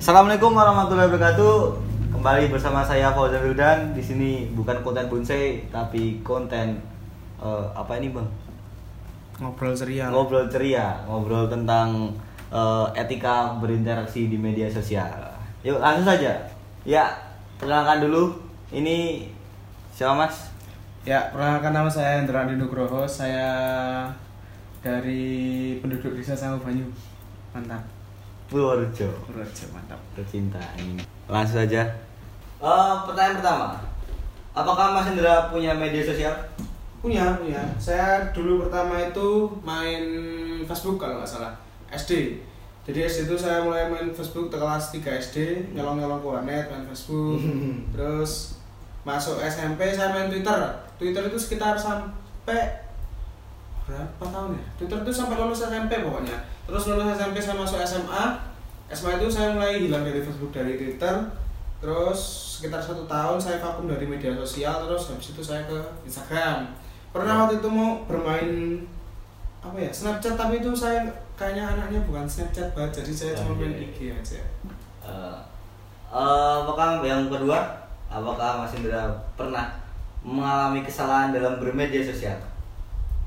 Assalamualaikum warahmatullahi wabarakatuh. Kembali bersama saya Fauzan Wildan. Di sini bukan konten bonsai tapi konten eh, apa ini, Bang? ngobrol ceria Ngobrol ceria, ngobrol tentang eh, etika berinteraksi di media sosial. Yuk, langsung saja. Ya, perkenalkan dulu. Ini siapa, Mas? ya perkenalkan nama saya Andi Nugroho saya dari penduduk desa Sangu Banyu mantap Purworejo. Purworejo mantap Tercinta ini. Langsung saja. Eh, pertanyaan pertama. Apakah Mas Indra punya media sosial? punya punya saya dulu pertama itu main Facebook kalau nggak salah SD jadi SD itu saya mulai main Facebook ke kelas 3 SD nyolong-nyolong ke warnet main Facebook terus masuk SMP saya main Twitter Twitter itu sekitar sampai berapa tahun ya Twitter itu sampai lulus SMP pokoknya terus lulus SMP saya masuk SMA SMA itu saya mulai hilang dari Facebook dari Twitter. Terus sekitar satu tahun saya vakum dari media sosial terus habis itu saya ke Instagram. Pernah waktu itu mau bermain apa ya Snapchat tapi itu saya kayaknya anaknya bukan Snapchat banget jadi saya Oh, cuma main iya, IG aja. Eh, eh, apakah yang kedua, apakah Mas Indra pernah mengalami kesalahan dalam bermedia sosial?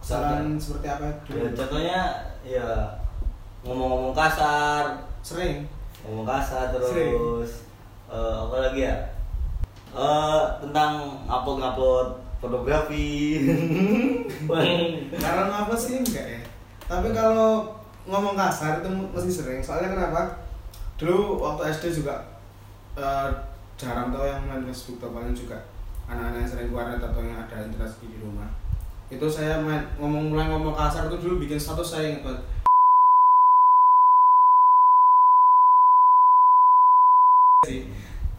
kesalahan seperti apa? Ya, contohnya ya ngomong-ngomong kasar, sering. Ngomong kasar terus. Sering. eh, apa lagi ya? Eh, tentang upload-upload fotografi. karena apa sih? Enggak ya. Tapi kalau ngomong kasar itu mesti sering. Soalnya kenapa? Dulu waktu SD juga eh, jarang tau yang main Facebook paling juga anak-anak yang sering keluar atau yang ada interaksi di rumah. Itu saya main ngomong mulai ngomong kasar itu dulu bikin status saya ingat banget sih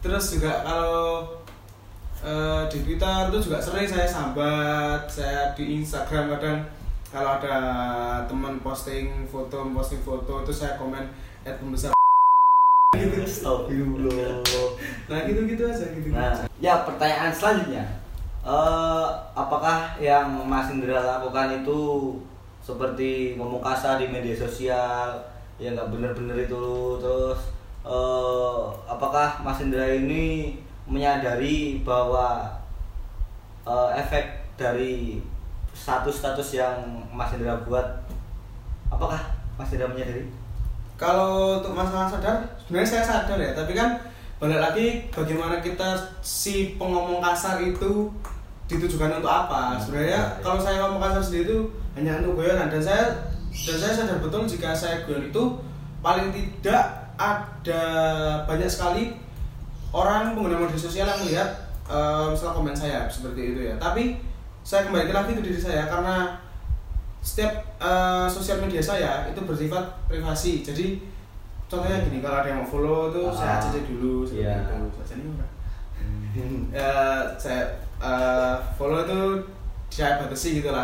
terus juga kalau eh, di Twitter itu juga sering saya sambat saya di Instagram kadang kalau ada teman posting foto posting foto itu saya komen at pembesar. Gitu. Nah gitu gitu aja gitu Nah, ya pertanyaan selanjutnya, Eh, apakah yang Mas Indra lakukan itu seperti ngomong kasar di media sosial, ya nggak bener-bener itu, terus eh, apakah Mas Indra ini menyadari bahwa eh, efek dari status-status yang Mas Indra buat, apakah Mas Indra menyadari? kalau untuk masalah sadar sebenarnya saya sadar ya tapi kan balik lagi bagaimana kita si pengomong kasar itu ditujukan untuk apa sebenarnya kalau saya ngomong kasar sendiri itu hanya untuk guyonan dan saya dan saya sadar betul jika saya guyon itu paling tidak ada banyak sekali orang pengguna media sosial yang melihat eh, misal komen saya seperti itu ya. Tapi saya kembali lagi ke diri saya karena setiap eh, sosial media saya itu bersifat privasi. Jadi contohnya gini kalau ada yang mau follow tuh saya Ah, cek dulu seperti itu. Saja nih enggak Eh, saya eh, follow itu saya batasi gitu lah.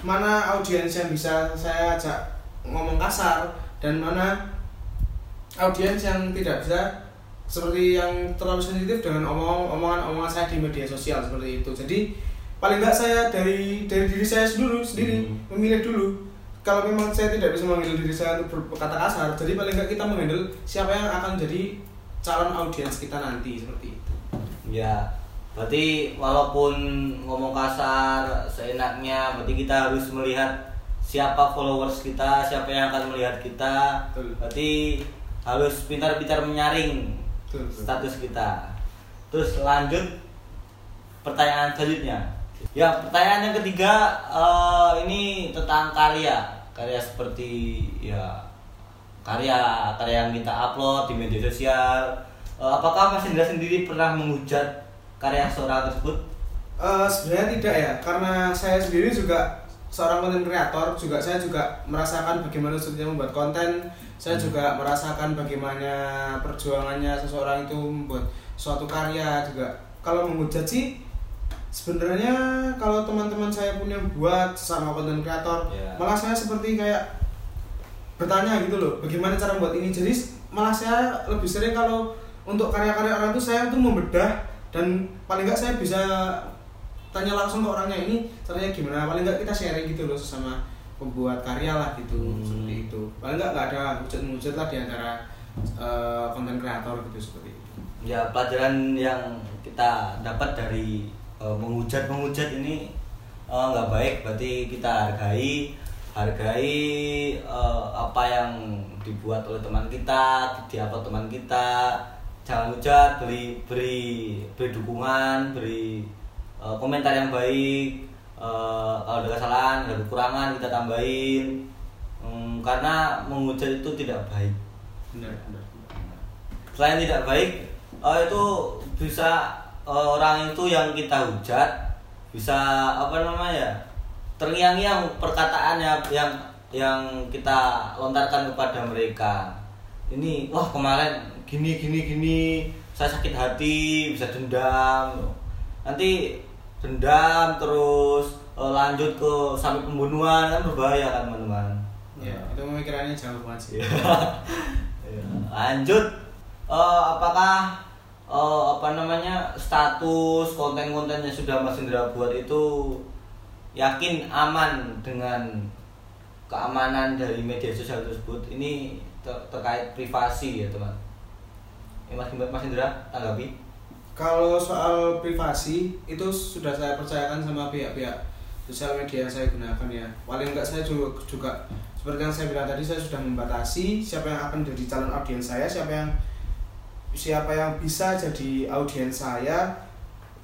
Mana audiens yang bisa saya ajak ngomong kasar dan mana audiens yang tidak bisa seperti yang terlalu sensitif dengan omong omongan omongan saya di media sosial seperti itu jadi paling nggak saya dari dari diri saya dulu sendiri Hmm. memilih dulu kalau memang saya tidak bisa memanggil diri saya untuk berkata kasar jadi paling nggak kita menghandle siapa yang akan jadi calon audiens kita nanti seperti itu Ya, berarti walaupun ngomong kasar seenaknya, berarti kita harus melihat siapa followers kita, siapa yang akan melihat kita. Betul. Berarti harus pintar-pintar menyaring Betul, betul. status kita. Terus lanjut pertanyaan selanjutnya. Ya, pertanyaan yang ketiga eh, ini tentang karya, karya seperti ya karya karya yang kita upload di media sosial. Eh, apakah Mas Indra sendiri pernah menghujat karya seorang tersebut? Eh, sebenarnya tidak ya karena saya sendiri juga seorang konten kreator juga saya juga merasakan bagaimana sulitnya membuat konten. Saya juga merasakan bagaimana perjuangannya seseorang itu membuat suatu karya juga. Kalau menghujat sih sebenarnya kalau teman-teman saya punya buat sama konten kreator Ya. malah saya seperti kayak bertanya gitu loh bagaimana cara membuat ini? Jadi malah saya lebih sering kalau untuk karya-karya orang itu saya tuh membedah dan paling nggak saya bisa tanya langsung ke orangnya ini caranya gimana? Paling nggak kita sharing gitu loh sesama pembuat karya lah gitu Hmm. seperti itu. Paling nggak nggak ada hujat lah di antara eh, konten kreator gitu seperti itu. Ya pelajaran yang kita dapat dari uh, menghujat menghujat ini eh, nggak baik. Berarti kita hargai hargai eh, apa yang dibuat oleh teman kita di apa teman kita. Jangan hujat beri beri beri dukungan beri eh, komentar yang baik Eh, kalau ada kesalahan ada kekurangan kita tambahin. Hmm, karena menghujat itu tidak baik. Benar benar. Selain tidak baik eh, itu bisa eh, orang itu yang kita hujat bisa apa namanya terngiang-ngiang perkataannya yang yang kita lontarkan kepada mereka. Ini wah kemarin gini gini gini saya sakit hati bisa dendam. Nanti dendam terus eh, lanjut ke sampai pembunuhan kan berbahaya kan teman-teman ya itu pemikirannya jauh banget sih. Iya. Lanjut, Eh, apakah eh, apa namanya status konten-konten yang sudah Mas Indra buat itu yakin aman dengan keamanan dari media sosial tersebut? Ini ter- terkait privasi ya teman. Ya, Mas, Mas Indra tanggapi? Kalau soal privasi itu sudah saya percayakan sama pihak-pihak sosial media yang saya gunakan ya. Paling enggak saya juga, juga seperti yang saya bilang tadi saya sudah membatasi siapa yang akan jadi calon audiens saya, siapa yang siapa yang bisa jadi audiens saya.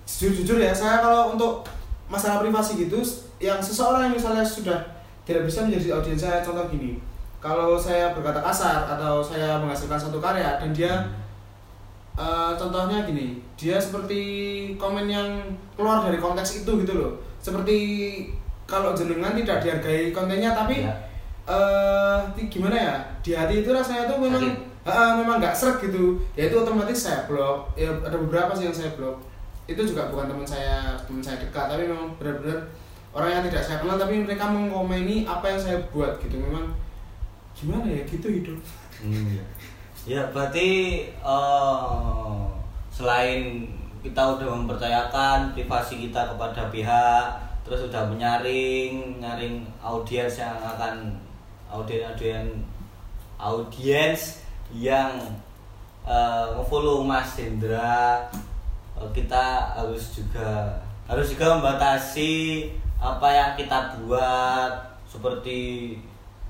Jujur-jujur ya, saya kalau untuk masalah privasi gitu yang seseorang yang misalnya sudah tidak bisa menjadi audiens saya contoh gini. Kalau saya berkata kasar atau saya menghasilkan satu karya dan dia Eh, contohnya gini, dia seperti komen yang keluar dari konteks itu gitu loh. Seperti kalau jenengan tidak dihargai kontennya tapi Ya. eh ti- gimana ya? Di hati itu rasanya tuh memang Sakit. eh, memang nggak seret gitu. Ya itu otomatis saya blok. Ya ada beberapa sih yang saya blok. Itu juga bukan teman saya, teman saya dekat, tapi memang benar-benar orang yang tidak saya kenal tapi mereka mengkomeni apa yang saya buat gitu. Memang gimana ya gitu hidup. Hmm, ya berarti eh, selain kita udah mempercayakan privasi kita kepada pihak terus udah menyaring nyaring audiens yang akan audiens audiens audiens yang ngefollow Mas Hendra eh, kita harus juga harus juga membatasi apa yang kita buat seperti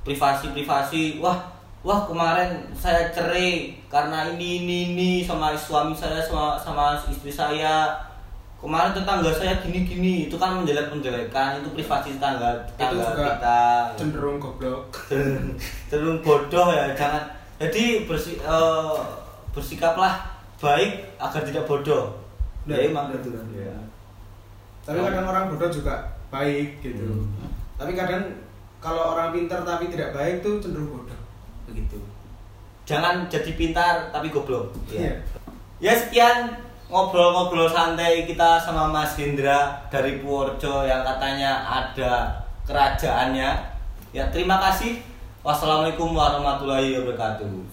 privasi-privasi. Wah wah kemarin saya cerai karena ini ini ini sama suami saya sama sama istri saya. Kemarin tetangga saya gini gini itu kan menjelek menjelekan itu privasi tetangga tetangga juga kita. Cenderung goblok. cenderung bodoh ya jangan. Jadi bersi, eh, bersikaplah baik agar tidak bodoh. Benar, ya emang gitu ya tapi kadang orang bodoh juga baik gitu. Hmm. tapi kadang kalau orang pintar tapi tidak baik tuh cenderung bodoh begitu. Jangan jadi pintar tapi goblok. Iya. ya. Sekian ngobrol-ngobrol santai kita sama Mas Hendra dari Purworejo yang katanya ada kerajaannya. Ya terima kasih. Wassalamualaikum warahmatullahi wabarakatuh